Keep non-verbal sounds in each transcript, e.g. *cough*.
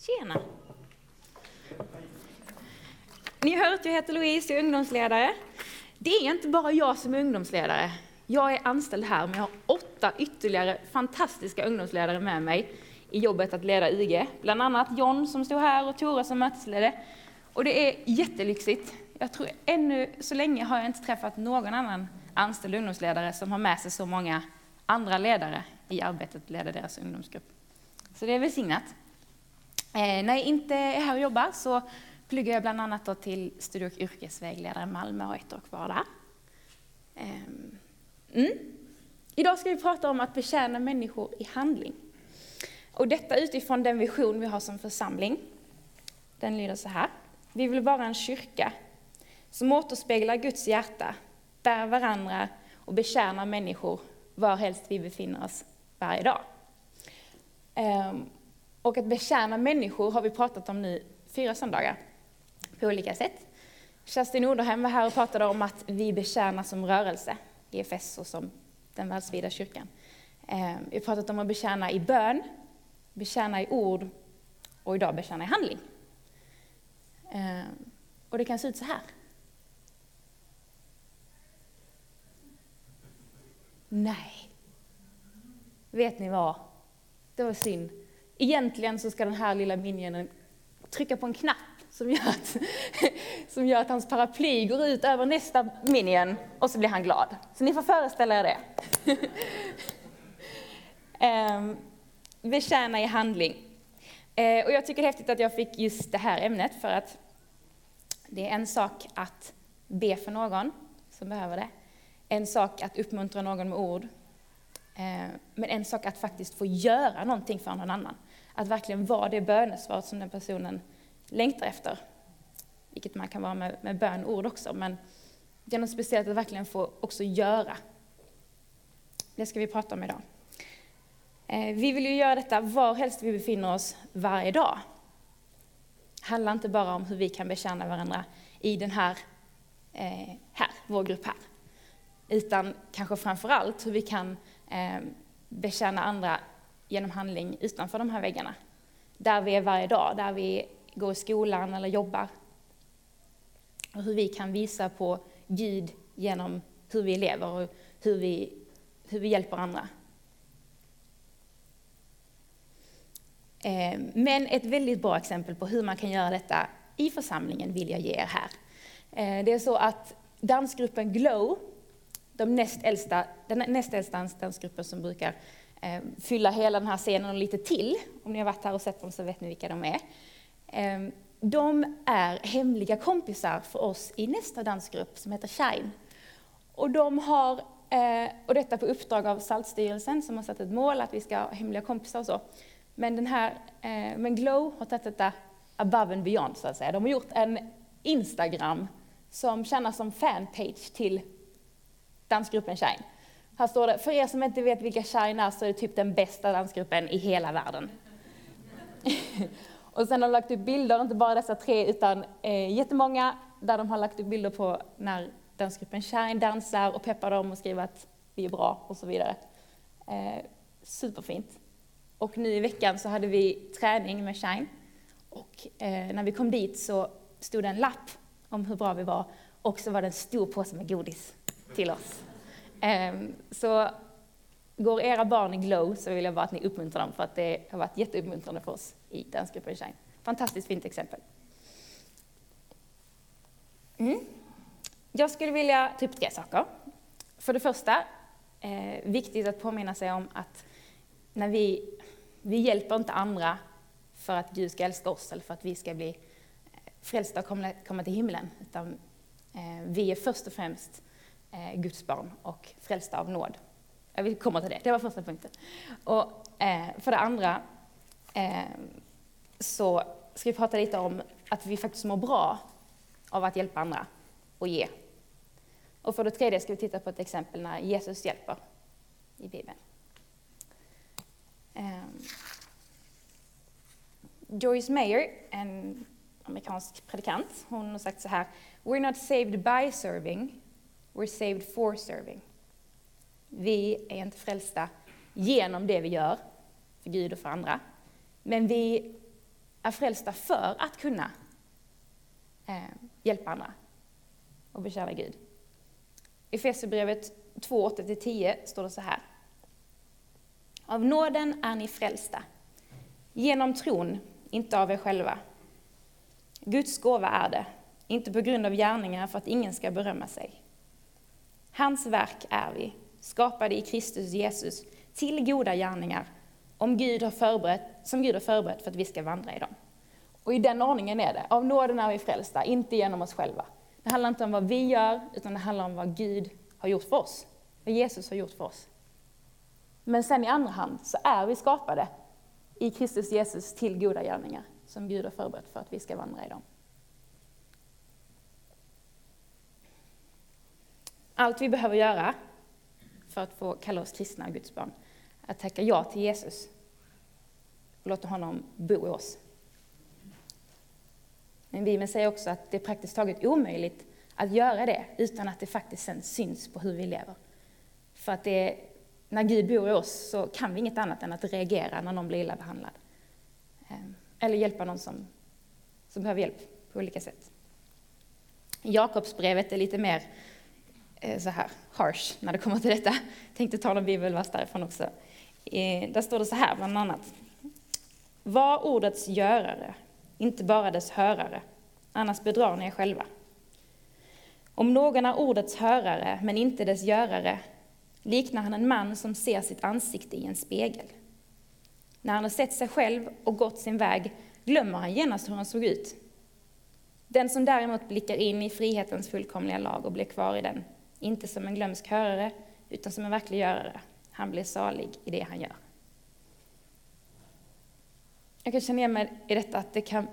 Tjena! Ni har hört, jag heter Louise, jag är ungdomsledare. Det är inte bara jag som är ungdomsledare. Jag är anställd här, men jag har åtta ytterligare fantastiska ungdomsledare med mig i jobbet att leda IG. Bland annat John som stod här och Tora som mötesledare. Och det är jättelyxigt. Jag tror ännu så länge har jag inte träffat någon annan anställd ungdomsledare som har med sig så många andra ledare i arbetet att leda deras ungdomsgrupp. Så det är välsignat. Eh, när jag inte är här och jobbar så pluggar jag bland annat till studie och yrkesvägledare i Malmö och ett år kvar där. Eh, mm. Idag ska vi prata om att betjäna människor i handling. Och detta utifrån den vision vi har som församling. Den lyder så här. Vi vill vara en kyrka som återspeglar Guds hjärta, bär varandra och betjänar människor varhelst vi befinner oss varje dag. Ehm, och att betjäna människor har vi pratat om nu fyra söndagar på olika sätt. Kerstin Oderhem var här och pratade om att vi betjänar som rörelse EFS och som den världsvida kyrkan. Ehm, vi har pratat om att betjäna i bön, betjäna i ord och idag betjäna i handling. Ehm, och det kan se ut så här. Nej. Vet ni vad? Det var synd. Egentligen så ska den här lilla minionen trycka på en knapp som gör, att, *laughs* som gör att hans paraply går ut över nästa minion och så blir han glad. Så ni får föreställa er det. *laughs* Ehm, um, betjäna i handling. Uh, och jag tycker det är häftigt att jag fick just det här ämnet för att det är en sak att be för någon som behöver det. En sak att uppmuntra någon med ord. Eh, men en sak att faktiskt få göra någonting för någon annan. Att verkligen vara det bönesvar som den personen längtar efter. Vilket man kan vara med, med bön och ord också, men det är något speciellt att verkligen få också göra. Det ska vi prata om idag. Eh, vi vill ju göra detta var helst vi befinner oss varje dag. Det handlar inte bara om hur vi kan betjäna varandra i den här, eh, här vår grupp här. Utan kanske framför allt hur vi kan eh, betjäna andra genom handling utanför de här väggarna. Där vi är varje dag, där vi går i skolan eller jobbar. Och hur vi kan visa på Gud genom hur vi lever och hur vi, hur vi hjälper andra. Eh, men ett väldigt bra exempel på hur man kan göra detta i församlingen vill jag ge er här. Eh, det är så att dansgruppen Glow de näst äldsta, den näst äldsta dansgruppen som brukar eh, fylla hela den här scenen och lite till. Om ni har varit här och sett dem så vet ni vilka de är. Eh, de är hemliga kompisar för oss i nästa dansgrupp som heter Shine. Och de har, eh, och detta på uppdrag av Saltstyrelsen som har satt ett mål att vi ska ha hemliga kompisar och så. Men, den här, eh, men Glow har tagit detta above and beyond så att säga. De har gjort en Instagram som tjänar som fanpage till dansgruppen Shine. Här står det, för er som inte vet vilka Shine är så är det typ den bästa dansgruppen i hela världen. *laughs* och sen har de lagt upp bilder, inte bara dessa tre, utan eh, jättemånga där de har lagt upp bilder på när dansgruppen Shine dansar och peppar dem och skriver att vi är bra och så vidare. Eh, superfint. Och nu i veckan så hade vi träning med Shine. Och eh, när vi kom dit så stod det en lapp om hur bra vi var och så var det en stor påse med godis till oss. Ehm, så går era barn i glow så vill jag bara att ni uppmuntrar dem för att det har varit jätteuppmuntrande för oss i dansgruppen Shine. Fantastiskt fint exempel. Mm. Jag skulle vilja ta upp tre saker. För det första, eh, viktigt att påminna sig om att när vi, vi hjälper inte andra för att Gud ska älska oss eller för att vi ska bli eh, frälsta och komma, komma till himlen, utan eh, vi är först och främst eh, Guds barn och frälsta av nåd. Jag vill komma till det, det var första punkten. Och eh, för det andra eh, så ska vi prata lite om att vi faktiskt mår bra av att hjälpa andra och ge. Och för det tredje ska vi titta på ett exempel när Jesus hjälper i Bibeln. Eh, Joyce Mayer, en amerikansk predikant, hon har sagt så här. We're not saved by serving, We're saved for serving. Vi är inte frälsta genom det vi gör för Gud och för andra. Men vi är frälsta för att kunna eh, hjälpa andra och betjäna Gud. I Efesierbrevet 2, 8-10 står det så här. Av nåden är ni frälsta, genom tron, inte av er själva. Guds gåva är det, inte på grund av gärningar för att ingen ska berömma sig. Hans verk är vi, skapade i Kristus Jesus till goda gärningar om Gud har förberett, som Gud har förberett för att vi ska vandra i dem. Och i den ordningen är det. Av nåden är vi frälsta, inte genom oss själva. Det handlar inte om vad vi gör, utan det handlar om vad Gud har gjort för oss. Vad Jesus har gjort för oss. Men sen i andra hand så är vi skapade i Kristus Jesus till goda gärningar som Gud har förberett för att vi ska vandra i dem. Allt vi behöver göra för att få kalla oss kristna och Guds barn är att tacka ja till Jesus och låta honom bo i oss. Men Bibeln säger också att det är praktiskt taget omöjligt att göra det utan att det faktiskt sen syns på hur vi lever. För att det, när Gud bor i oss så kan vi inget annat än att reagera när någon blir illa behandlad. Ehm, eller hjälpa någon som, som behöver hjälp på olika sätt. Jakobsbrevet är lite mer Eh, så här harsh när det kommer till detta. Jag tänkte ta någon bibelvers därifrån också. Där står det så här bland annat. Var ordets görare, inte bara dess hörare, annars bedrar ni er själva. Om någon är ordets hörare, men inte dess görare, liknar han en man som ser sitt ansikte i en spegel. När han har sett sig själv och gått sin väg glömmer han genast hur han såg ut. Den som däremot blickar in i frihetens fullkomliga lag och blir kvar i den, inte som en glömsk hörare, utan som en verklig görare, han blir salig i det han gör. Jag kan känna igen mig i detta att det kan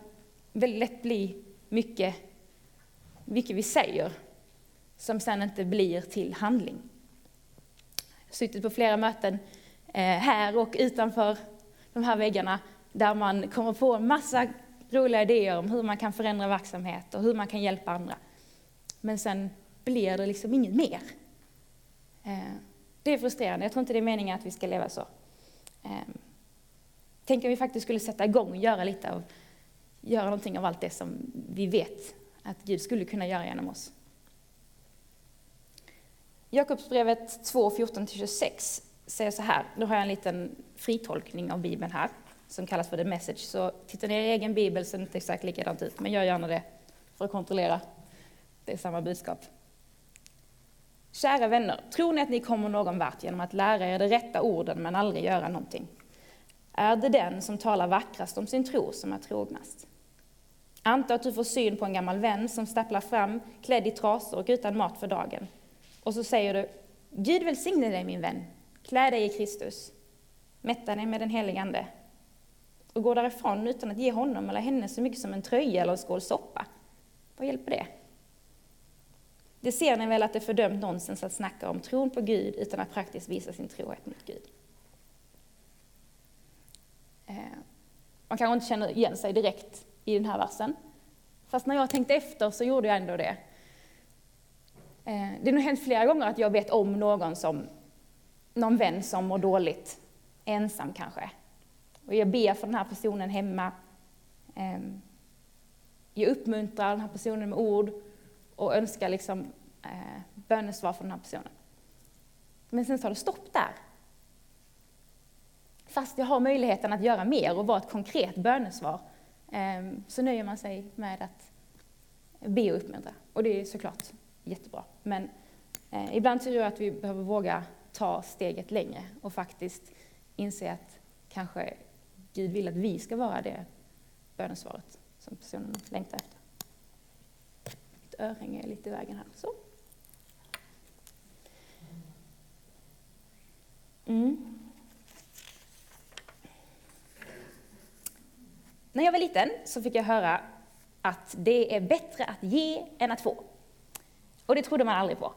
väldigt lätt bli mycket, mycket vi säger som sen inte blir till handling. Jag har suttit på flera möten eh, här och utanför de här väggarna där man kommer på en massa roliga idéer om hur man kan förändra verksamhet och hur man kan hjälpa andra. Men sen blir det liksom inget mer. Eh, det är frustrerande. Jag tror inte det är meningen att vi ska leva så. Eh, tänk om vi faktiskt skulle sätta igång och göra lite av, göra någonting av allt det som vi vet att Gud skulle kunna göra genom oss. Jakobsbrevet 2, 14-26 säger så här, nu har jag en liten fritolkning av Bibeln här, som kallas för The Message, så titta ner i er egen bibel så det inte exakt likadant ut, men gör gärna det för att kontrollera. Det är samma budskap. Kära vänner, tror ni att ni kommer någon vart genom att lära er de rätta orden men aldrig göra någonting? Är det den som talar vackrast om sin tro som är trognast? Anta att du får syn på en gammal vän som stapplar fram klädd i trasor och utan mat för dagen. Och så säger du, Gud välsigne dig min vän, klä dig i Kristus, mätta dig med den helige Ande. Och går därifrån utan att ge honom eller henne så mycket som en tröja eller en skål soppa. Vad hjälper det? Det ser ni väl att det är fördömt nonsens att snacka om tron på Gud utan att praktiskt visa sin trohet mot Gud. Eh, man kanske inte känner igen sig direkt i den här versen. Fast när jag tänkte efter så gjorde jag ändå det. Eh, det har nog hänt flera gånger att jag vet om någon som, någon vän som mår dåligt, ensam kanske. Och jag ber för den här personen hemma. Ehm, jag uppmuntrar den här personen med ord och önskar liksom eh, bönesvar från den här personen. Men sen tar det stopp där. Fast jag har möjligheten att göra mer och vara ett konkret bönesvar eh, så nöjer man sig med att be och uppmuntra. Och det är såklart jättebra. Men eh, ibland tror jag att vi behöver våga ta steget längre och faktiskt inse att kanske Gud vill att vi ska vara det bönesvaret som personen längtar efter. Mitt örhänge är lite i vägen här. Så. Mm. När jag var liten så fick jag höra att det är bättre att ge än att få. Och det trodde man aldrig på.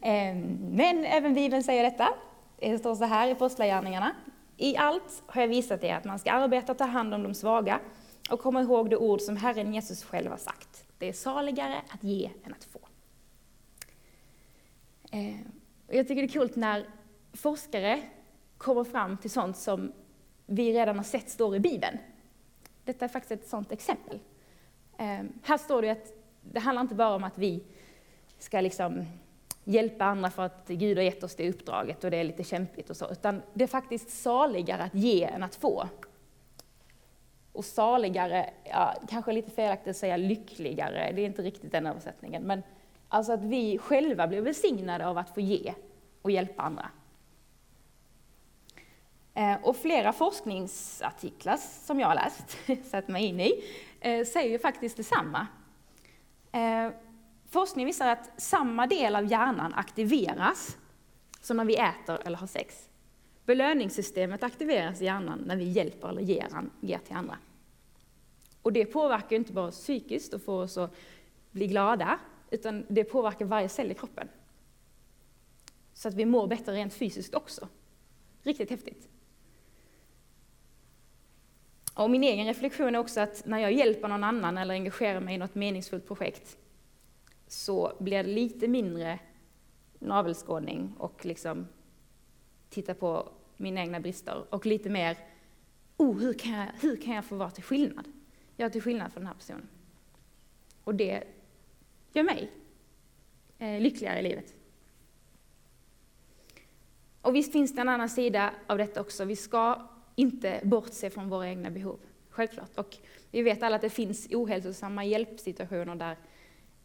Ehm, men även Bibeln säger detta. Det står så här i Apostlagärningarna. I allt har jag visat er att man ska arbeta och ta hand om de svaga och komma ihåg det ord som Herren Jesus själv har sagt. Det är saligare att ge än att få. Och jag tycker det är kul när forskare kommer fram till sånt som vi redan har sett står i Bibeln. Detta är faktiskt ett sådant exempel. Eh, här står det att det handlar inte bara om att vi ska liksom hjälpa andra för att Gud har gett oss det uppdraget och det är lite kämpigt och så, utan det är faktiskt saligare att ge än att få. Och saligare, ja, kanske lite felaktigt att säga lyckligare, det är inte riktigt den översättningen, men alltså att vi själva blir välsignade av att få ge och hjälpa andra. Eh, och flera forskningsartiklar som jag har läst, *laughs* satt mig in i, eh, säger ju faktiskt detsamma. Eh, forskning visar att samma del av hjärnan aktiveras som när vi äter eller har sex. Belöningssystemet aktiveras i hjärnan när vi hjälper eller ger, ger till andra. Och det påverkar inte bara oss psykiskt och får oss att bli glada, utan det påverkar varje cell i kroppen. Så att vi mår bättre rent fysiskt också. Riktigt häftigt. Och min egen reflektion är också att när jag hjälper någon annan eller engagerar mig i något meningsfullt projekt så blir det lite mindre navelskådning och liksom titta på mina egna brister och lite mer, oh, hur kan jag, hur kan jag få vara till skillnad? Jag är till skillnad från den här personen. Och det gör mig eh, lyckligare i livet. Och visst finns det en annan sida av detta också. Vi ska inte bortse från våra egna behov, självklart. Och vi vet alla att det finns ohälsosamma hjälpsituationer där,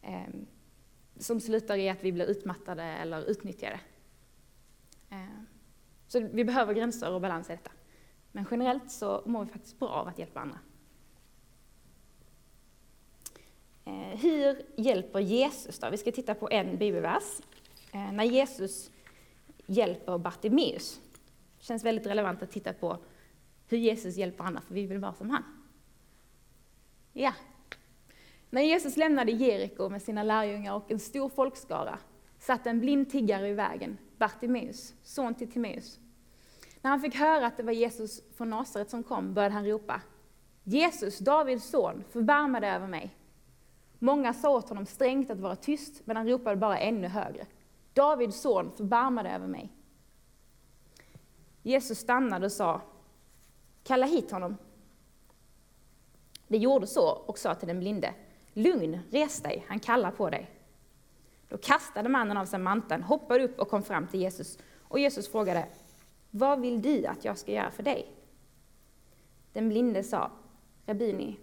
eh, som slutar i att vi blir utmattade eller utnyttjade. Så vi behöver gränser och balans i detta. Men generellt så mår vi faktiskt bra av att hjälpa andra. Eh, hur hjälper Jesus då? Vi ska titta på en bibelvers. Eh, när Jesus hjälper Bartimeus. Det känns väldigt relevant att titta på hur Jesus hjälper andra, för vi vill vara som han. Ja. När Jesus lämnade Jeriko med sina lärjungar och en stor folkskara satt en blind tiggare i vägen, Bartimeus, son till Timeus. När han fick höra att det var Jesus från Nasaret som kom började han ropa Jesus, Davids son, förbarma dig över mig. Många sa åt honom strängt att vara tyst, men han ropade bara ännu högre. Davids son, förbarma dig över mig. Jesus stannade och sa, kalla hit honom. Det gjorde så och sa till den blinde, lugn, res dig, han kallar på dig. Då kastade mannen av sig manteln, hoppade upp och kom fram till Jesus. Och Jesus frågade, vad vill du att jag ska göra för dig? Den blinde sa, Rabbini,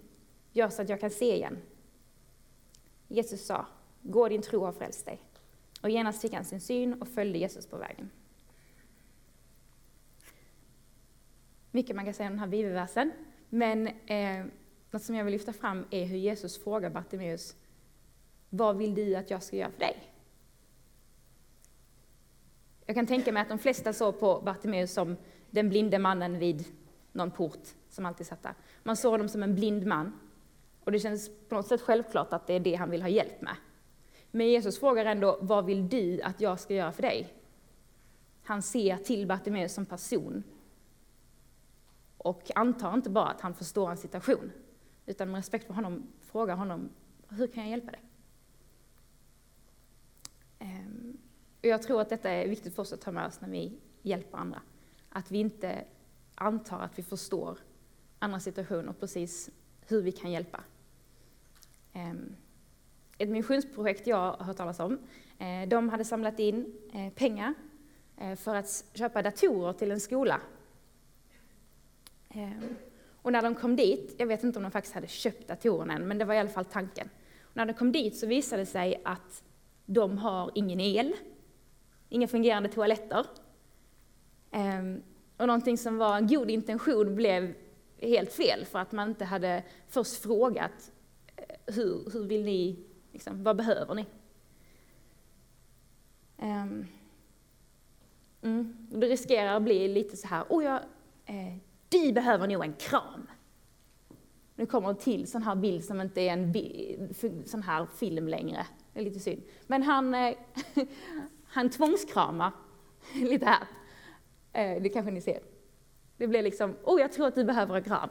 gör så att jag kan se igen. Jesus sa, gå din tro har frälst dig. Och genast fick han sin syn och följde Jesus på vägen. Mycket man kan säga om den här bibelversen, men eh, något som jag vill lyfta fram är hur Jesus frågar Bartimeus, vad vill du att jag ska göra för dig? Jag kan tänka mig att de flesta såg på Bartimeus som den blinde mannen vid någon port som alltid satt där. Man såg honom som en blind man och det känns på något sätt självklart att det är det han vill ha hjälp med. Men Jesus frågar ändå, vad vill du att jag ska göra för dig? Han ser till Bartimeus som person. Och antar inte bara att han förstår hans situation, utan med respekt för honom frågar honom, hur kan jag hjälpa dig? Och jag tror att detta är viktigt för oss att ta med oss när vi hjälper andra. Att vi inte antar att vi förstår andra situationer och precis hur vi kan hjälpa. Ehm, ett missionsprojekt jag har hört talas om, eh, de hade samlat in eh, pengar eh, för att köpa datorer till en skola. Ehm, och när de kom dit, jag vet inte om de faktiskt hade köpt datorerna än, men det var i alla fall tanken. Och när de kom dit så visade det sig att de har ingen el, inga fungerande toaletter. Ehm, och någonting som var en god intention blev helt fel för att man inte hade först frågat eh, hur, hur vill ni, liksom, vad behöver ni? Um, mm, det riskerar att bli lite så här, oh, ja, eh, du behöver nog en kram. Nu kommer en till sån här bild som inte är en sån här film längre. Det är lite synd. Men han, eh, *laughs* han tvångskramar *laughs* lite här. Eh, det kanske ni ser. Det blir liksom, oh jag tror att du behöver en kram.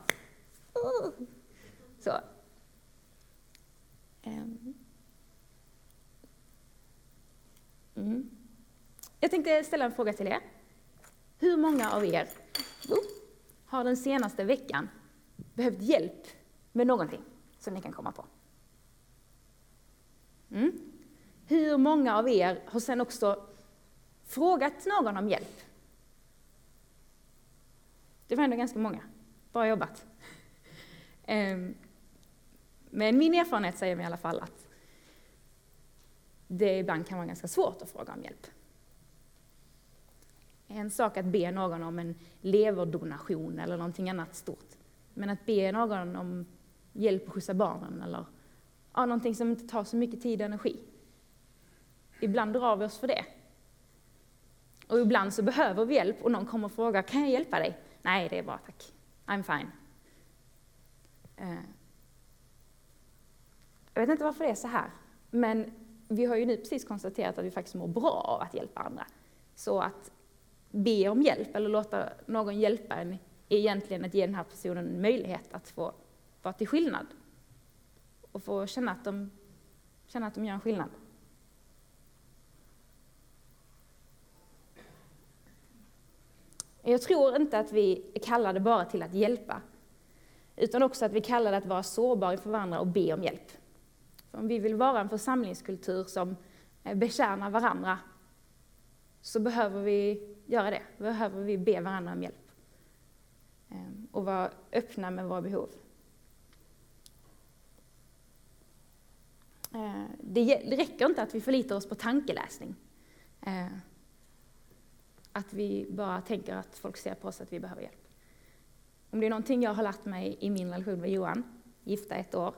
Så. Ehm. Mm. Jag tänkte ställa en fråga till er. Hur många av er oh, har den senaste veckan behövt hjälp med någonting som ni kan komma på. Mm. Hur många av er har sen också frågat någon om hjälp? Det var ändå ganska många. Bra jobbat. Ehm, men min erfarenhet säger mig i alla fall att det ibland kan vara ganska svårt att fråga om hjälp. En sak att be någon om en leverdonation eller någonting annat stort. Men att be någon om hjälp att skjutsa barnen eller ja, någonting som inte tar så mycket tid och energi. Ibland drar vi oss för det. Och ibland så behöver vi hjälp och någon kommer och frågar, kan jag hjälpa dig? Nej, det är bra tack. I'm fine. Eh. Jag vet inte varför det är så här, men vi har ju nu precis konstaterat att vi faktiskt mår bra av att hjälpa andra. Så att be om hjälp eller låta någon hjälpa en är egentligen att ge den här personen en möjlighet att få vara till skillnad. Och få känna att de, känna att de gör en skillnad. Jag tror inte att vi är kallade bara till att hjälpa, utan också att vi är kallade att vara sårbara inför varandra och be om hjälp. För om vi vill vara en församlingskultur som eh, betjänar varandra, så behöver vi göra det. Behöver vi be varandra om hjälp. Ehm, och vara öppna med våra behov. Eh, det räcker inte att vi förlitar oss på tankeläsning. Eh, att vi bara tänker att folk ser på oss att vi behöver hjälp. Om det är någonting jag har lärt mig i min relation med Johan, gifta ett år,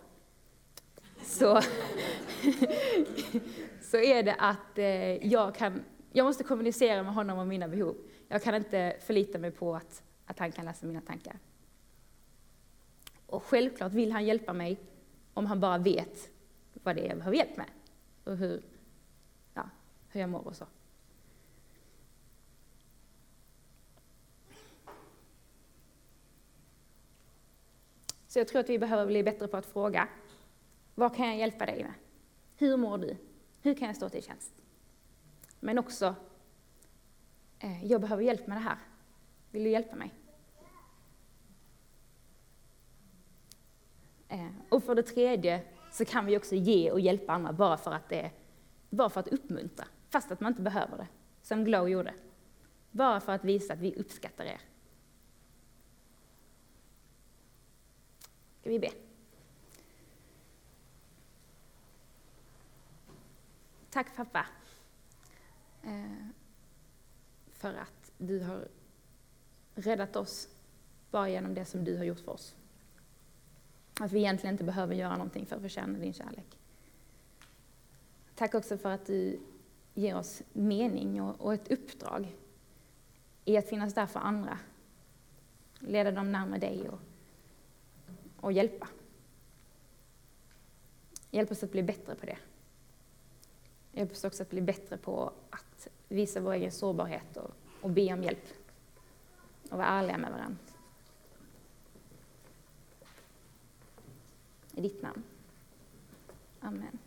så, *laughs* så är det att eh, jag, kan, jag måste kommunicera med honom om mina behov. Jag kan inte förlita mig på att, att han kan läsa mina tankar. Och självklart vill han hjälpa mig om han bara vet vad det är jag behöver hjälp med och hur, ja, hur jag mår och så. Så jag tror att vi behöver bli bättre på att fråga, vad kan jag hjälpa dig med? Hur mår du? Hur kan jag stå till tjänst? Men också, eh, jag behöver hjälp med det här. Vill du hjälpa mig? Eh, och för det tredje så kan vi också ge och hjälpa andra bara för att, det, bara för att uppmuntra, fast att man inte behöver det, som Glow gjorde. Bara för att visa att vi uppskattar er. Ska vi be? Tack pappa eh, för att du har räddat oss bara genom det som du har gjort för oss. Att vi egentligen inte behöver göra någonting för att förtjäna din kärlek. Tack också för att du ger oss mening och ett uppdrag i att finnas där för andra. Leda dem närmare dig och, och hjälpa. Hjälp oss att bli bättre på det. Hjälp oss också att bli bättre på att visa vår egen sårbarhet och, och be om hjälp. Och vara ärliga med varandra. I ditt namn. Amen.